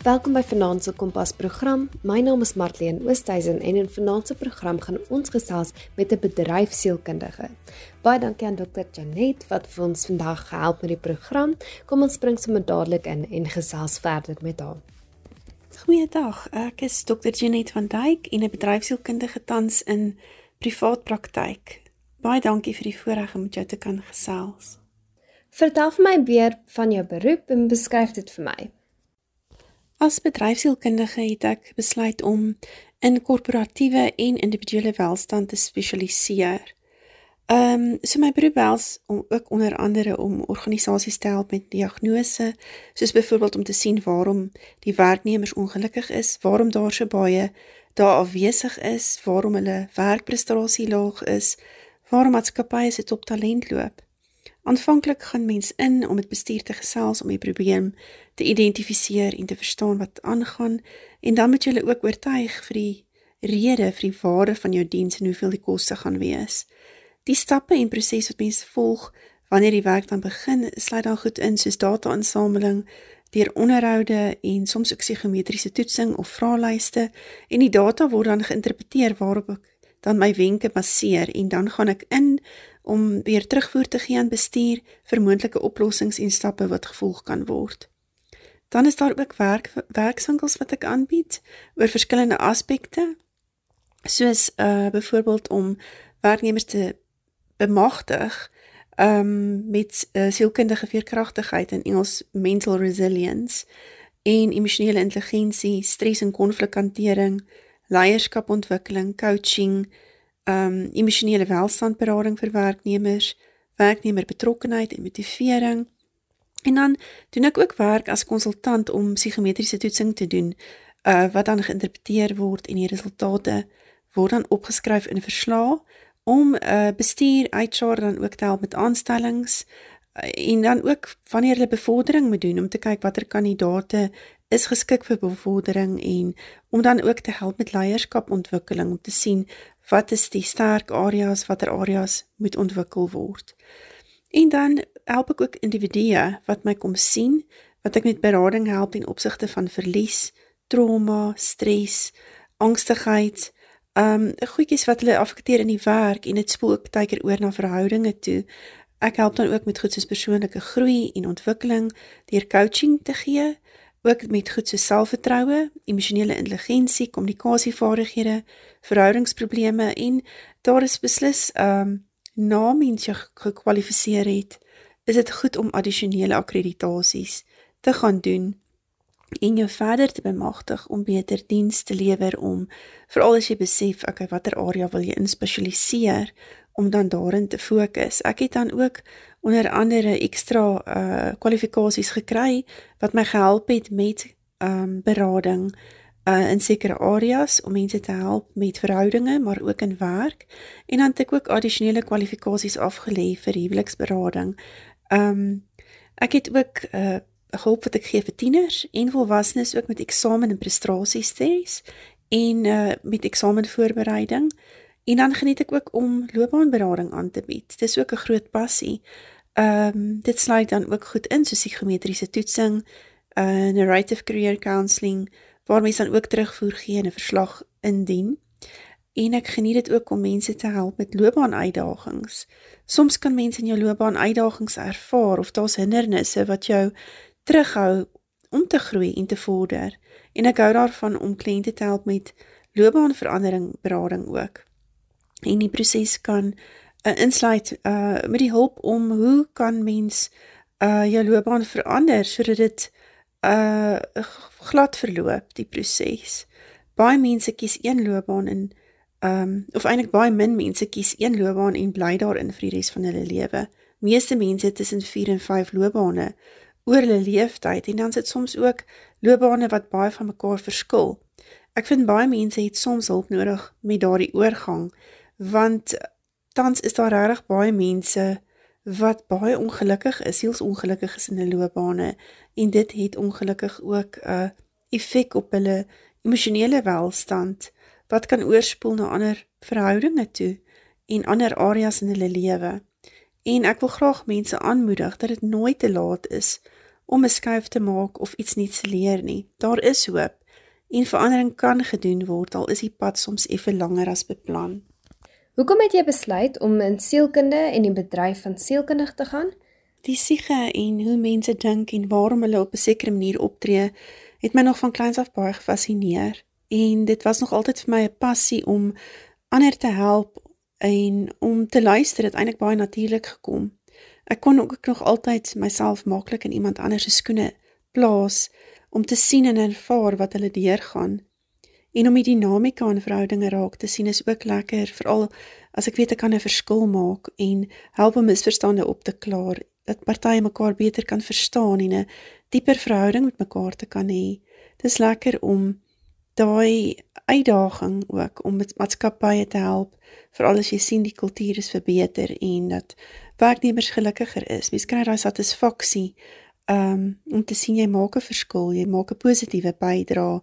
Welkom by Vanaand se Kompas program. My naam is Martleen Oosthuizen en in Vanaand se program gaan ons gesels met 'n bedryfsielkundige. Baie dankie aan Dr. Janet wat vir ons vandag gehelp met die program. Kom ons spring sommer dadelik in en gesels verder met haar. Goeiedag. Ek is Dr. Janet van Duyk en 'n bedryfsielkundige tans in privaat praktyk. Baie dankie vir die voorreg om met jou te kan gesels. Vertel vir my meer van jou beroep en beskryf dit vir my. As bedryfsielkundige het ek besluit om in korporatiewe en individuele welstand te spesialiseer. Ehm um, so my beroep wels om ook onder andere om organisasies te help met diagnose, soos byvoorbeeld om te sien waarom die werknemers ongelukkig is, waarom daar so baie daar afwesig is, waarom hulle werkprestasie laag is, waarom maatskappye se top talent loop. Aanvanklik gaan mens in om met bestuur te gesels om die probleem te identifiseer en te verstaan wat aangaan en dan moet jy hulle ook oortuig vir die rede vir die waarde van jou diens en hoeveel die koste gaan wees. Die stappe en proses wat mens volg wanneer die werk dan begin, sluit dan goed in soos data-insameling, deur onderhoude en soms ook psigometriese toetsing of vraelyste en die data word dan geïnterpreteer waarop ek dan my wenke baseer en dan gaan ek in om weer terugvoer te gee aan bestuur vir moontlike oplossings en stappe wat gevolg kan word. Dan is daar ook werk werkswinkels wat ek aanbied oor verskillende aspekte soos uh byvoorbeeld om werknemers te bemagtig um met uh, sielkundige veerkragtigheid en Engels mental resilience en emosionele intelligensie, stres en konflikhantering, leierskapontwikkeling, coaching, um emosionele welstandberading vir werknemers, werknemer betrokkenheid en motivering. En dan doen ek ook werk as konsultant om psigometriese toetsing te doen, uh wat dan geïnterpreteer word en die resultate word dan opgeskryf in 'n verslag om uh bestuur HR dan ook te help met aanstellings uh, en dan ook wanneer hulle bevordering moet doen om te kyk watter kandidaate is geskik vir bevordering en om dan ook te help met leierskapontwikkeling om te sien wat is die sterk areas, watter areas moet ontwikkel word. En dan help ek ook individue wat my kom sien, wat ek met berading help in opsigte van verlies, trauma, stres, angstigheid, ehm um, goedjies wat hulle affekteer in die werk en dit spoel ook baie keer oor na verhoudinge toe. Ek help dan ook met goed soos persoonlike groei en ontwikkeling deur coaching te gee ook met goed so selfvertroue, emosionele intelligensie, kommunikasievaardighede, verhoudingsprobleme en daar is beslis ehm um, na mens jy gekwalifiseer het, is dit goed om addisionele akkreditasies te gaan doen en jou verder te bemagtig om beter diens te lewer om veral as jy besef okay watter area wil jy inspesialiseer om dan daarin te fokus. Ek het dan ook onder andere ekstra uh kwalifikasies gekry wat my gehelp het met um berading uh in sekere areas om mense te help met verhoudinge maar ook in werk en dan het ek ook addisionele kwalifikasies afgelê vir huweliksberading. Um ek het ook uh hulp wat ek gee vir tieners en volwassenes ook met eksamen en prestasiestres en uh met eksamenvoorbereiding. En dan geniet ek ook om loopbaanberading aan te bied. Dis ook 'n groot passie. Ehm um, dit sluit dan ook goed in soos psigometriese toetsing, uh narrative career counselling waar mense dan ook terugvoer gee en 'n verslag indien. En ek geniet dit ook om mense te help met loopbaanuitdagings. Soms kan mense in jou loopbaan uitdagings ervaar of daar's hindernisse wat jou terughou om te groei en te vorder. En ek hou daarvan om kliënte te help met loopbaanverandering berading ook en die proses kan uh, insluit uh met die hulp om hoe kan mens uh jou loopbaan verander sodat dit uh glad verloop die proses. Baie mense kies een loopbaan in um of eintlik baie min mense kies een loopbaan en bly daarin vir die res van hulle lewe. Meeste mense tussen 4 en 5 loopbane oor hulle leeftyd en dan sit soms ook loopbane wat baie van mekaar verskil. Ek vind baie mense het soms hulp nodig met daardie oorgang want tans is daar regtig baie mense wat baie ongelukkig is, siels ongelukkig is in hulle loopbane en dit het ongelukkig ook 'n uh, effek op hulle emosionele welstand wat kan oorspoel na ander verhoudinge toe en ander areas in hulle lewe. En ek wil graag mense aanmoedig dat dit nooit te laat is om 'n skuif te maak of iets nuuts te leer nie. Daar is hoop en verandering kan gedoen word al is die pad soms effe langer as beplan. Hoekom het jy besluit om in sielkunde en die bedryf van sielkundig te gaan? Die siege en hoe mense dink en waarom hulle op 'n sekere manier optree, het my nog van kleins af baie gefassineer en dit was nog altyd vir my 'n passie om ander te help en om te luister het eintlik baie natuurlik gekom. Ek kon ook nog altyd myself maklik in iemand anders se skoene plaas om te sien en ervaar wat hulle deurgaan. En om die dinamika in verhoudinge raak te sien is ook lekker, veral as ek weet ek kan 'n verskil maak en help om misverstande op te klaar, dat partye mekaar beter kan verstaan en 'n dieper verhouding met mekaar te kan hê. Dis lekker om daai uitdaging ook om met maatskappye te help, veral as jy sien die kultuur is verbeter en dat werknemers gelukkiger is. Mens kry daai satisfaksie um, om te sien jy maak 'n verskil, jy maak 'n positiewe bydrae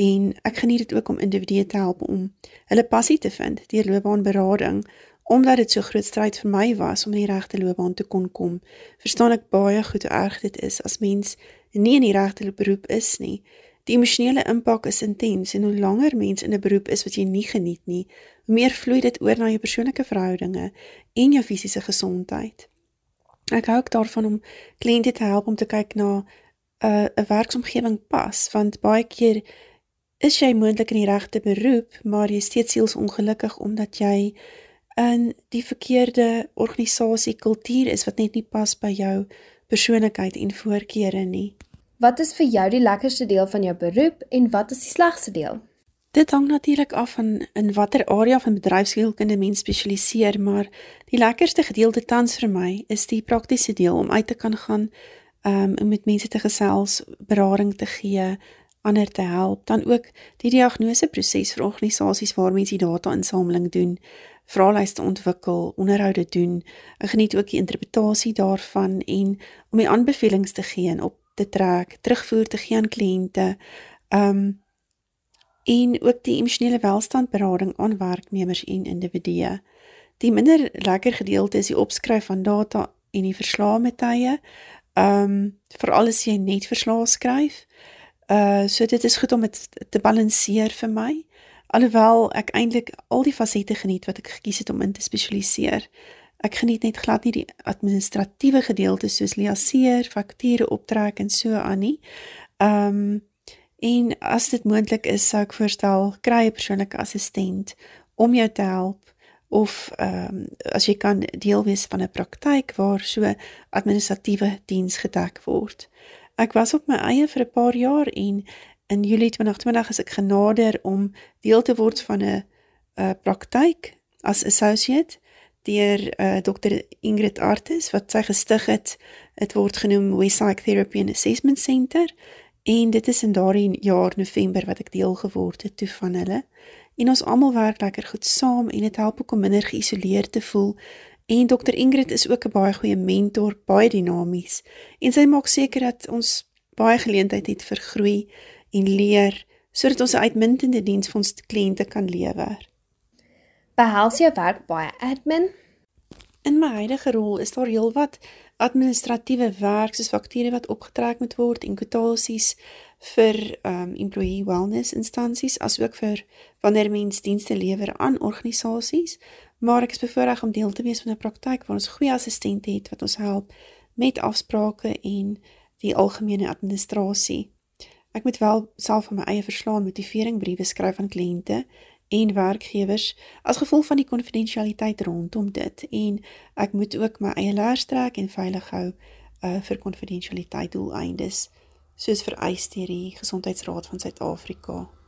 en ek geniet dit ook om individue te help om hulle passie te vind deur loopbaanberading omdat dit so groot stryd vir my was om in die regte loopbaan te kon kom. Verstaan ek baie goed hoe erg dit is as mens nie in die regte beroep is nie. Die emosionele impak is intens en hoe langer mens in 'n beroep is wat jy nie geniet nie, hoe meer vloei dit oor na jou persoonlike verhoudinge en jou fisiese gesondheid. Ek hou ook daarvan om kliënte te help om te kyk na 'n uh, 'n werksomgewing pas, want baie keer is jy moontlik in die regte beroep, maar jy is steeds sielsongelukkig omdat jy in die verkeerde organisasie kultuur is wat net nie pas by jou persoonlikheid en voorkeure nie. Wat is vir jou die lekkerste deel van jou beroep en wat is die slegste deel? Dit hang natuurlik af van in watter area van bedryfskunde mens spesialiseer, maar die lekkerste gedeelte tans vir my is die praktiese deel om uit te kan gaan um om met mense te gesels, berading te gee, ander te help, dan ook die diagnoseproses vir organisasies waar mense die data-insameling doen, vraelyste ontwikkel, onderhoude doen. Ek geniet ook die interpretasie daarvan en om die aanbevelings te gee en op te trek, terugvoer te gee aan kliënte. Um en ook die emosionele welstandberading aan werknemers en individue. Die minder lekker gedeelte is die opskryf van data en die verslae met tye. Um veral as jy net verslae skryf. Uh so dit is goed om dit te balanseer vir my. Alhoewel ek eintlik al die fasette geniet wat ek gekies het om in te spesialiseer. Ek geniet net glad nie die administratiewe gedeelte soos liaseer, fakture optrek en so aan nie. Um En as dit moontlik is, sou ek voorstel kry 'n persoonlike assistent om jou te help of ehm um, as jy kan deel wees van 'n praktyk waar so administratiewe diens gedek word. Ek was op my eie vir 'n paar jaar en in Julie 2020 is ek genader om deel te word van 'n 'n praktyk as associate deur uh, Dr Ingrid Artis wat sy gestig het. Dit word genoem Westside Therapy and Assessment Center En dit is in daardie jaar November wat ek deel geword het toe van hulle. En ons almal werk lekker goed saam en dit help ook om minder geïsoleerd te voel. En Dr Ingrid is ook 'n baie goeie mentor, baie dinamies. En sy maak seker dat ons baie geleentheid het vir groei en leer sodat ons 'n uitmuntende diens vir ons kliënte kan lewer. Behels jou werk baie admin? In my huidige rol is daar heelwat administratiewe werk soos fakture wat opgetrek moet word en kwotasies vir um employee wellness instansies asook vir wanneer mens dienste lewer aan organisasies maar ek is bevoorreg om deel te wees van 'n praktyk waar ons goeie assistente het wat ons help met afsprake en die algemene administrasie ek moet wel self van my eie verslae motiveringbriewe skryf aan kliënte en werkgewers as gevolg van die konfidensialiteit rondom dit en ek moet ook my eie leers trek en veilig hou uh, vir konfidensialiteit doeleindes soos vereis deur die Gesondheidsraad van Suid-Afrika.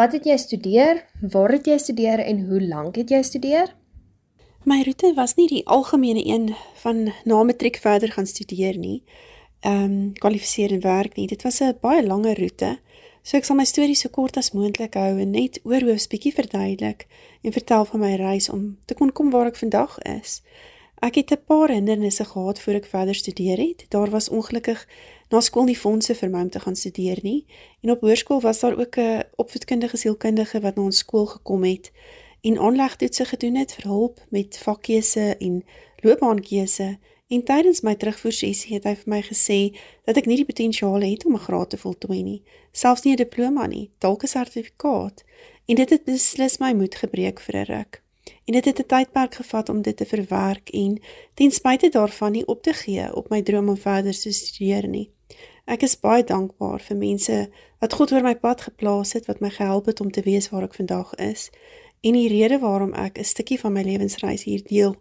Wat het jy studeer? Waar het jy studeer en hoe lank het jy studeer? My roete was nie die algemene een van na matriek verder gaan studeer nie. Ehm um, kwalifiseer en werk nie. Dit was 'n baie langer roete. So ek sal my storie so kort as moontlik hou en net oorhoofs bietjie verduidelik en vertel van my reis om te kon kom waar ek vandag is. Ek het 'n paar hindernisse gehad voor ek verder studeer het. Daar was ongelukkig na skool nie fondse vir my om te gaan studeer nie en op hoërskool was daar ook 'n opvoedkundige sielkundige wat na ons skool gekom het en aanlegtoetse gedoen het vir hulp met vakkeuse en loopbaankeuse En tydens my terugvoersessie het hy vir my gesê dat ek nie die potensiaal het om 'n graad te voltooi nie, selfs nie 'n diploma nie, dalk 'n sertifikaat. En dit het beslis my moed gebreek vir 'n ruk. En dit het 'n tydperk gevat om dit te verwerk en ten spyte daarvan nie op te gee op my droom om verder te studeer nie. Ek is baie dankbaar vir mense wat God oor my pad geplaas het wat my gehelp het om te weet waar ek vandag is. En die rede waarom ek 'n stukkie van my lewensreis hier deel,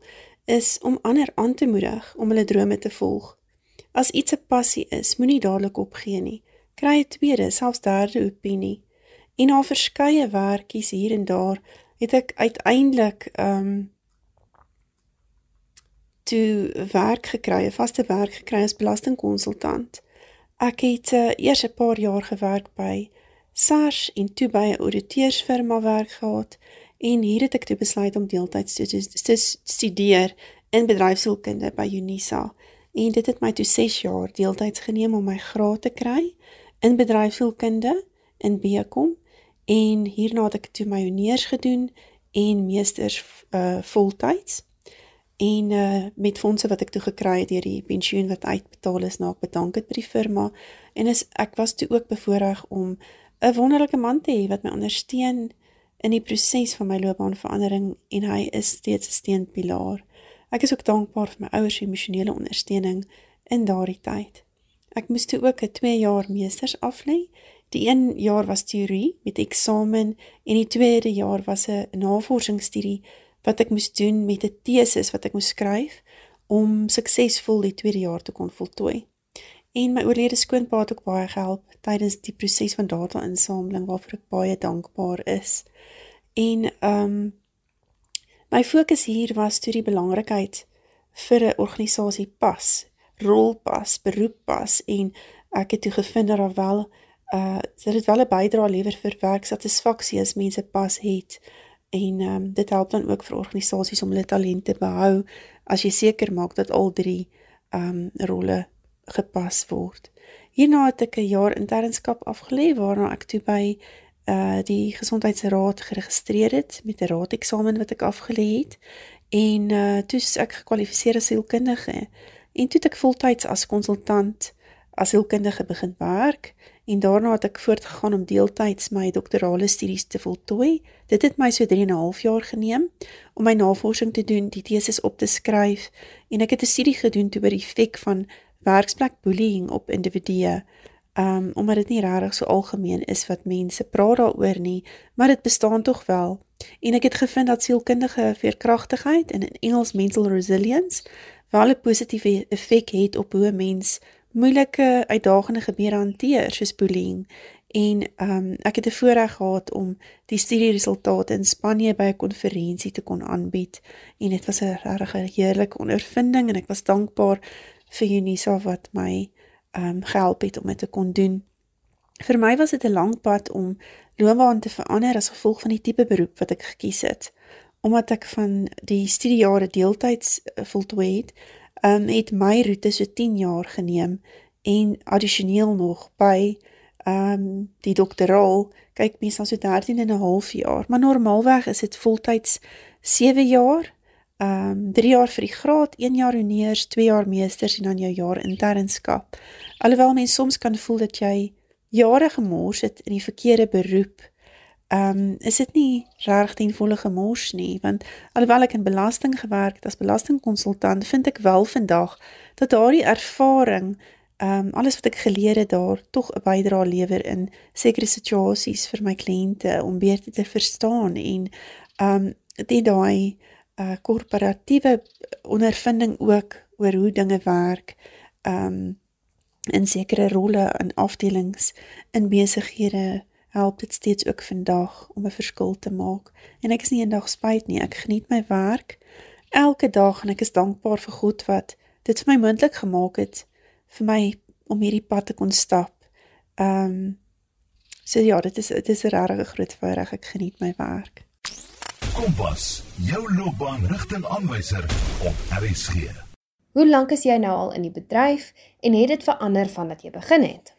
is om ander aan te moedig om hulle drome te volg. As iets 'n passie is, moenie dadelik opgee nie. Kry 'n tweede, selfs derde opinie. En na verskeie werkies hier en daar, het ek uiteindelik ehm um, toe werk gekry, 'n vaste werk gekry as belastingkonsultant. Ek het uh, eers 'n paar jaar gewerk by SARS en toe by 'n ouditeursfirma werk gehad en hier het ek toe besluit om deeltyds te studeer in bedryfsielkunde by Unisa. En dit het my toe 6 jaar deeltyds geneem om my graad te kry in bedryfsielkunde in BCom en hierna het ek toe my honeurs gedoen en meesters uh voltyds. En uh met fondse wat ek toe gekry het deur die pensioen wat uitbetaal is na ek bedank het by die firma en is ek was toe ook bevoorreg om 'n wonderlike man te hê wat my ondersteun in die proses van my loopbaanverandering en hy is steeds 'n steunpilaar. Ek is ook dankbaar vir my ouers se emosionele ondersteuning in daardie tyd. Ek moes toe ook 'n 2 jaar meesters aflê. Die 1 jaar was teorie met eksamen en die tweede jaar was 'n navorsingsstudie wat ek moes doen met 'n teses wat ek moes skryf om suksesvol die tweede jaar te kon voltooi. En my oorlede skoonpa het ook baie gehelp tydens die proses van data-insameling waarvoor ek baie dankbaar is. En ehm um, my fokus hier was toe die belangrikheid vir 'n organisasie pas, rolpas, beroeppas en ek het toe gevind dat daar wel uh dit wel 'n bydrae lewer vir werksatisfaksie as mense pas het. En ehm um, dit help dan ook vir organisasies om hulle talente behou as jy seker maak dat al drie ehm um, rolle gepas word. Hierna het ek 'n jaar internskap afgelê waarna ek toe by uh die gesondheidsraad geregistreer het met 'n raadeksamen wat ek afgelê het. En uh toe ek gekwalifiseer as sielkundige. En toe het ek voltyds as konsultant as sielkundige begin werk en daarna het ek voortgegaan om deeltyds my doktorale studies te voltooi. Dit het my so 3 en 'n half jaar geneem om my navorsing te doen, die teses op te skryf en ek het 'n studie gedoen oor die effek van werksplek bullying op individue. Um omdat dit nie regtig so algemeen is wat mense praat daaroor nie, maar dit bestaan tog wel. En ek het gevind dat sielkundige veerkragtigheid en in Engels mental resilience wel 'n positiewe effek het op hoe 'n mens moeilike uitdagende gebeure hanteer soos bullying. En um ek het 'n voorreg gehad om die studie resultate in Spanje by 'n konferensie te kon aanbied en dit was 'n regtig heerlike ondervinding en ek was dankbaar vir Unisa wat my ehm um, gehelp het om dit te kon doen. Vir my was dit 'n lang pad om loopbaan te verander as gevolg van die tipe beroep wat ek gekies het. Omdat ek van die studiejare deeltyds eh, voltooi het, ehm um, het my roete so 10 jaar geneem en addisioneel nog by ehm um, die doktoraal kyk mens dan so 13 en 'n half jaar, maar normaalweg is dit voltyds 7 jaar ehm um, 3 jaar vir die graad, 1 jaar honeurs, 2 jaar meesters en dan jou jaar internskap. Alhoewel mens soms kan voel dat jy jare gemors het in die verkeerde beroep, ehm um, is dit nie reg ten volle gemors nie, want alhoewel ek in belasting gewerk het as belastingkonsultant, vind ek wel vandag dat daardie ervaring Ehm um, alles wat ek geleer het daar tog 'n bydrae lewer in sekere situasies vir my kliënte om beter te verstaan en ehm um, dit daai uh korporatiewe ondervinding ook oor hoe dinge werk um in sekere rolle in afdelings in besighede help dit steeds ook vandag om 'n verskil te maak en ek is nie eendag spyt nie ek geniet my werk elke dag en ek is dankbaar vir God wat dit vir my moontlik gemaak het vir my om hierdie pad te kon stap um so ja dit is dit is 'n regtig groot voorreg ek geniet my werk Kompas, jou loopbaan rigtingaanwyser op RSG. Hoe lank is jy nou al in die bedryf en het dit verander vandat jy begin het?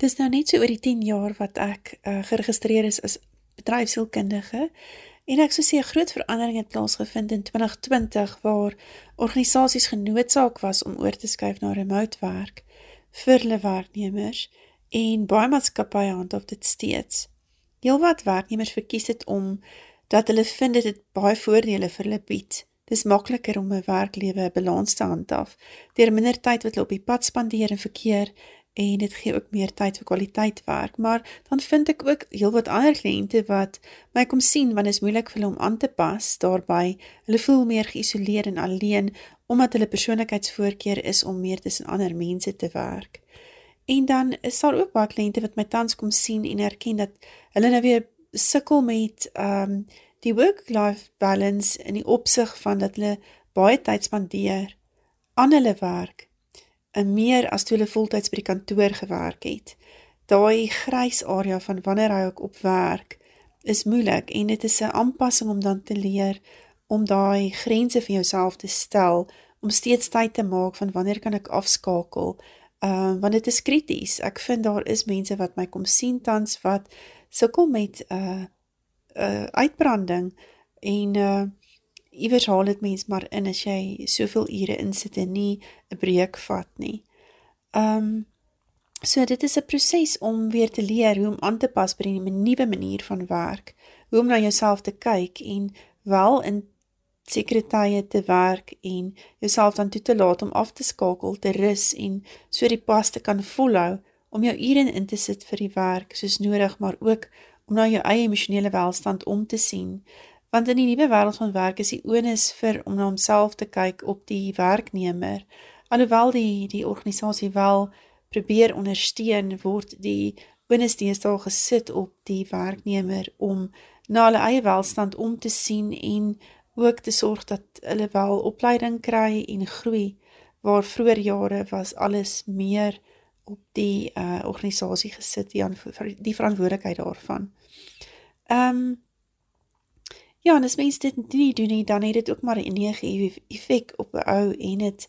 Dis nou net so oor die 10 jaar wat ek uh, geregistreer is as bedryfsielkundige En ek sou sê 'n groot verandering het plaasgevind in 2020 waar organisasies genoodsaak was om oor te skuif na remote werk vir hulle werknemers en baie maatskappye handhaaf dit steeds. Heelwat werknemers verkies dit om dat hulle vind dit baie voordele vir hulle bied. Dis makliker om 'n werklewe balans te handhaaf deur minder tyd wat hulle op die pad spandeer in verkeer en dit gee ook meer tyd vir kwaliteit werk. Maar dan vind ek ook heelwat ander kliënte wat my kom sien want dit is moeilik vir hulle om aan te pas daarbey. Hulle voel meer geïsoleer en alleen omdat hulle persoonlikheidsvoorkeur is om meer tussen ander mense te werk. En dan is daar ook baie kliënte wat my tans kom sien en erken dat hulle nou weer sukkel met ehm um, die work-life balance in die opsig van dat hulle baie tyd spandeer aan hulle werk en meer as toe hulle voltyds by die kantoor gewerk het. Daai grys area van wanneer hy ook op werk is moeilik en dit is 'n aanpassing om dan te leer om daai grense vir jouself te stel om steeds tyd te maak van wanneer kan ek afskakel. Ehm uh, want dit is krities. Ek vind daar is mense wat my kom sien tans wat sukkel met 'n uh, 'n uh, uitbranding en uh iewers haal dit mens maar in as jy soveel ure insit en nie 'n breek vat nie. Um so dit is 'n proses om weer te leer hoe om aan te pas by 'n nuwe manier van werk, hoe om na jouself te kyk en wel in sekere tye te werk en jouself dan toe te laat om af te skakel, te rus en so die pas te kan volhou om jou ure in te sit vir die werk soos nodig, maar ook om na jou eie emosionele welstand om te sien. Want in die nuwe wêreld van werk is die onus vir om na homself te kyk op die werknemer. Alhoewel die die organisasie wel probeer ondersteun word die onus deesdae gesit op die werknemer om na hulle eie welstand om te sien en ook te sorg dat hulle wel opleiding kry en groei waar vroeër jare was alles meer op die uh, organisasie gesit die, die verantwoordelikheid daarvan. Ehm um, ja, en as mens dit nie doen nie, dan het dit ook maar 'n negatief effek op 'n ou en dit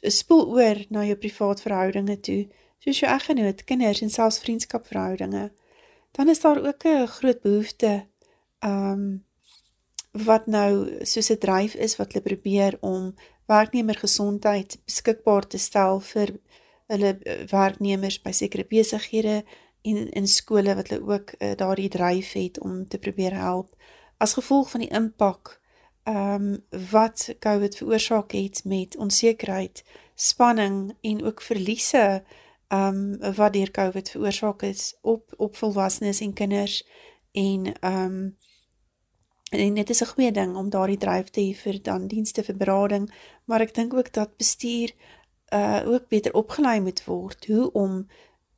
spoel oor na jou privaat verhoudinge toe, soos jou eggenoot, kinders en selfs vriendskapverhoudinge. Dan is daar ook 'n groot behoefte ehm um, wat nou soos 'n dryf is wat hulle probeer om werknemer gesondheid beskikbaar te stel vir hulle eh, werknemers by sekere besighede en in skole wat hulle ook uh, daardie dryf het om te probeer help as gevolg van die impak ehm um, wat COVID veroorsaak het met onsekerheid, spanning en ook verliese ehm um, wat deur COVID veroorsaak is op op volwassenes en kinders en ehm um, en dit is 'n goeie ding om daardie dryf te hê vir dan dienste vir berading, maar ek dink ook dat bestuur uh ook beter opgelei moet word hoe om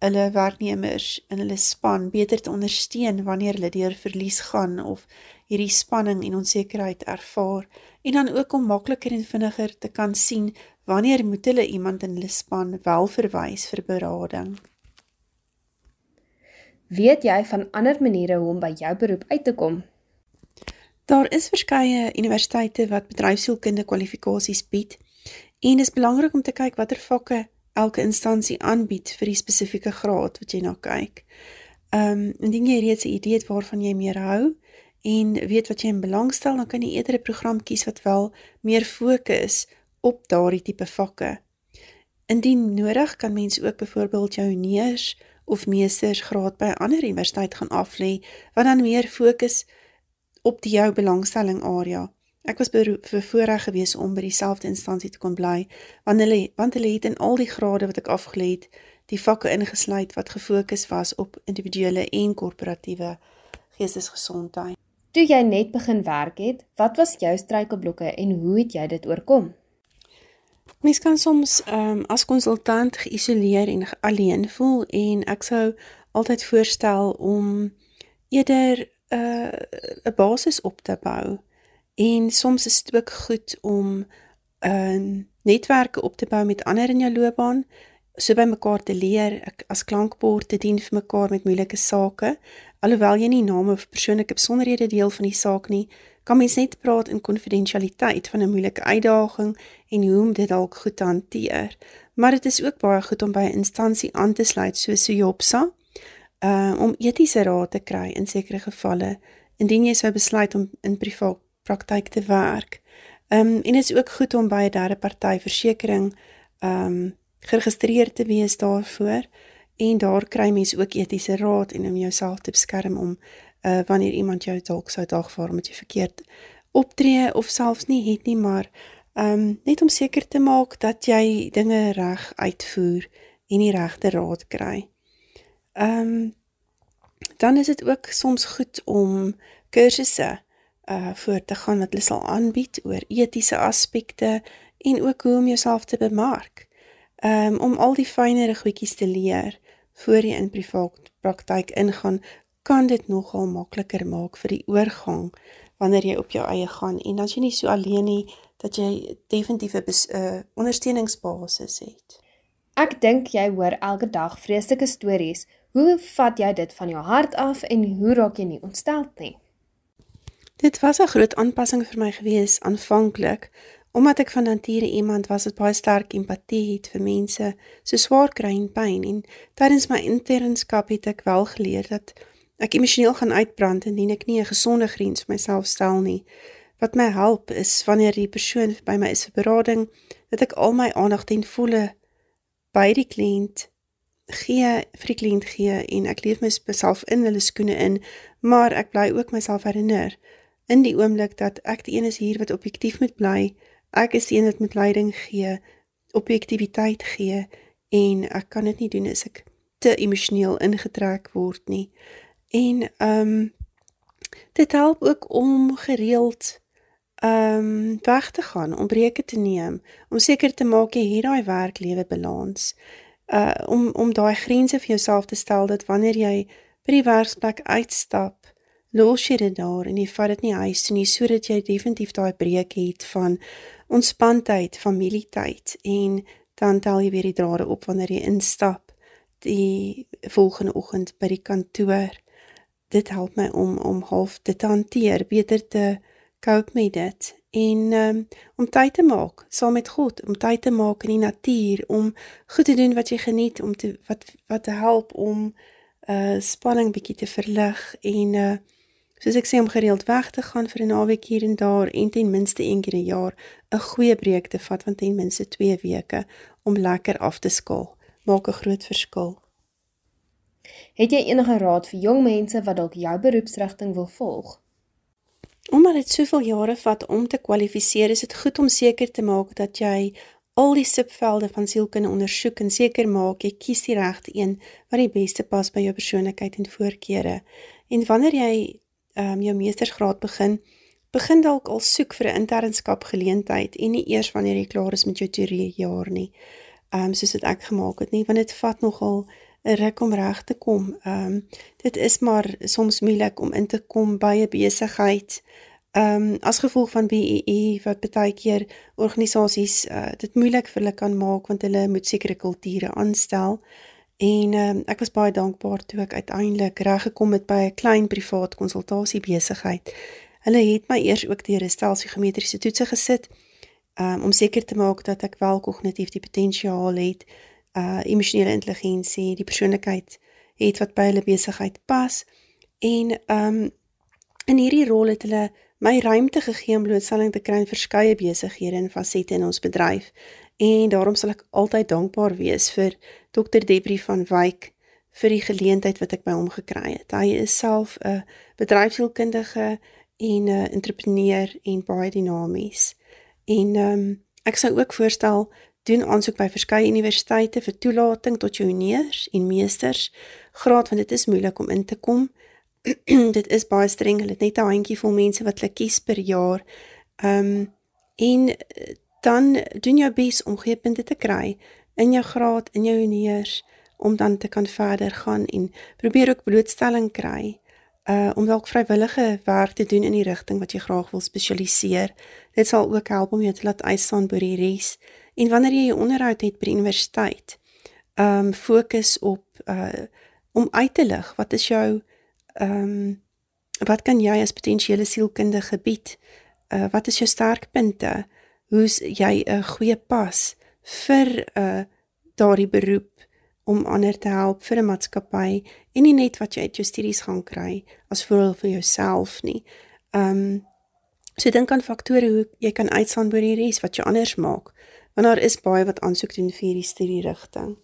hulle werknemers in hulle span beter te ondersteun wanneer hulle deur verlies gaan of hierdie spanning en onsekerheid ervaar en dan ook om makliker en vinniger te kan sien wanneer moet hulle iemand in hulle span wel verwys vir berading. Weet jy van ander maniere hoe om by jou beroep uit te kom? Daar is verskeie universiteite wat bedryfsielkunde kwalifikasies bied en dit is belangrik om te kyk watter vakke elke instansie aanbied vir die spesifieke graad wat jy na kyk. Ehm um, indien jy reeds 'n idee het waarvan jy meer hou en weet wat jy in belangstel, dan kan jy eerder 'n program kies wat wel meer fokus op daardie tipe vakke. Indien nodig, kan mens ook byvoorbeeld jou neers of meestersgraad by 'n ander universiteit gaan aflê wat dan meer fokus op die jou belangstelling area. Ek was bevoorreg gewees om by dieselfde instansie te kon bly, want hulle want hulle het in al die grade wat ek afgelê het, die vakke ingesluit wat gefokus was op individuele en korporatiewe geestesgesondheid. Toe jy net begin werk het, wat was jou struikelblokke en hoe het jy dit oorkom? Mens kan soms um, as konsultant geïsoleer en alleen voel en ek sou altyd voorstel om eerder uh, 'n uh, basis op te bou. En soms is dit ook goed om 'n uh, netwerke op te bou met ander in jou loopbaan, so by mekaar te leer, ek, as klankbord te dien vir mekaar met moeilike sake. Alhoewel jy nie name of persoonlike besonderhede deel van die saak nie, kan mens net praat in konfidensialiteit van 'n moeilike uitdaging en hoe om dit dalk goed te hanteer. Maar dit is ook baie goed om by 'n instansie aan te sluit soos Sojopsa, uh om etiese raad te kry in sekere gevalle indien jy sou besluit om in privaat praktyk te werk. Ehm um, en dit is ook goed om by 'n derde party versekerings ehm um, geregistreer te wees daarvoor en daar kry mens ook etiese raad en om jouself te beskerm om uh wanneer iemand jou dalk sou dagvaar met jy verkeerd optree of selfs nie het nie maar ehm um, net om seker te maak dat jy dinge reg uitvoer en die regte raad kry. Ehm um, dan is dit ook soms goed om kursusse uh voor te gaan wat hulle sal aanbied oor etiese aspekte en ook hoe om jouself te bemark. Um om al die fynere goedjies te leer voor jy in privaat praktyk ingaan, kan dit nogal makliker maak vir die oorgang wanneer jy op jou eie gaan en dan jy nie so alleen nie dat jy definitief 'n uh, ondersteuningsbasis het. Ek dink jy hoor elke dag vreeslike stories. Hoe vat jy dit van jou hart af en hoe raak jy nie ontstel nie? Dit was 'n groot aanpassing vir my gewees aanvanklik, omdat ek van nature iemand was wat baie sterk empatie het vir mense so swaar kry en pyn en tydens my internskap het ek wel geleer dat ek emosioneel gaan uitbrand indien ek nie 'n gesonde grens vir myself stel nie. Wat my help is wanneer die persoon by my is vir berading, dat ek al my aandag ten volle by die kliënt gee, vir die kliënt gee en ek leef myself in hulle skoene in, maar ek bly ook myself herinner in die oomblik dat ek die een is hier wat objektief moet bly, ek is die een wat moet leiding gee, objektiviteit gee en ek kan dit nie doen as ek te emosioneel ingetrek word nie. En ehm um, dit help ook om gereeld ehm um, weg te gaan, om breuke te neem, om seker te maak jy het daai werk-lewe balans. Uh om om daai grense vir jouself te stel dat wanneer jy by die werksplek uitstap, los jy dit daar en jy vat dit nie huis toe nie sodat jy definitief daai breek het van ontspanning, familietyd en dan tel jy weer die drade op wanneer jy instap die volgende oggend by die kantoor. Dit help my om om half dit te hanteer, beter te cope met dit en um, om tyd te maak saam met God, om tyd te maak in die natuur, om goed te doen wat jy geniet, om te wat wat te help om uh spanning bietjie te verlig en uh Soos ek sê om gereeld weg te gaan vir 'n naweek hier en daar en ten minste een keer 'n jaar 'n goeie breek te vat van ten minste 2 weke om lekker af te skaal, maak 'n groot verskil. Het jy enige raad vir jong mense wat dalk jou beroepsrigting wil volg? Omdat dit soveel jare vat om te kwalifiseer, is dit goed om seker te maak dat jy al die subvelde van sielkunde ondersoek en seker maak jy kies die regte een wat die beste pas by jou persoonlikheid en voorkeure. En wanneer jy um, jou meestersgraad begin, begin dalk al soek vir 'n internskap geleentheid en nie eers wanneer jy klaar is met jou teorie jaar nie. Ehm um, soos dit ek gemaak het nie, want dit vat nogal 'n ruk om reg te kom. Ehm um, dit is maar soms moeilik om in te kom by 'n besigheid. Ehm um, as gevolg van BEE wat baie keer organisasies uh, dit moeilik vir hulle kan maak want hulle moet sekere kulture aanstel. En um, ek was baie dankbaar toe ek uiteindelik reg gekom het by 'n klein privaat konsultasie besigheid. Hulle het my eers ook deur 'n stelsie geometriese toetse gesit um, om seker te maak dat ek wel kognitief die potensiaal het, uh emosionele intelligensie, die persoonlikheid het wat by hulle besigheid pas. En um in hierdie rol het hulle my ruimte gegee om blootstelling te kry aan verskeie besighede en fasette in ons bedryf. En daarom sal ek altyd dankbaar wees vir Dr Debrie van Wyk vir die geleentheid wat ek by hom gekry het. Hy is self 'n bedryfsielkundige en 'n entrepreneur en baie dinamies. En ehm um, ek sou ook voorstel doen aansoek by verskeie universiteite vir toelating tot juniors en meesters graad want dit is moeilik om in te kom. dit is baie streng. Hulle het net 'n handjievol mense wat hulle kies per jaar. Ehm um, en dan doen jou bes om goeie punte te kry in jou graad, in jou honeurs om dan te kan verder gaan en probeer ook blootstelling kry uh om dalk vrywillige werk te doen in die rigting wat jy graag wil spesialiseer. Dit sal ook help om jou te laat uitstaan by die res. En wanneer jy jou onderhoud het by die universiteit, um fokus op uh om uit te lig wat is jou um wat kan jy as potensiële sielkundige bied? Uh wat is jou sterkpunte? Hoe's jy 'n goeie pas? vir uh daardie beroep om ander te help vir 'n maatskappy en nie net wat jy uit jou studies gaan kry as voordeel vir jouself nie. Um so dink aan faktore hoe jy kan uitstaan by die res wat jou anders maak. Want daar is baie wat aansoek doen vir hierdie studie rigting.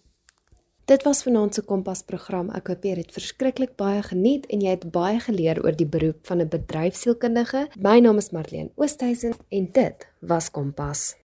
Dit was vanaand se Kompas program. Ek hoop jy het verskriklik baie geniet en jy het baie geleer oor die beroep van 'n bedryfsielkundige. My naam is Marlene Oosthuizen en dit was Kompas.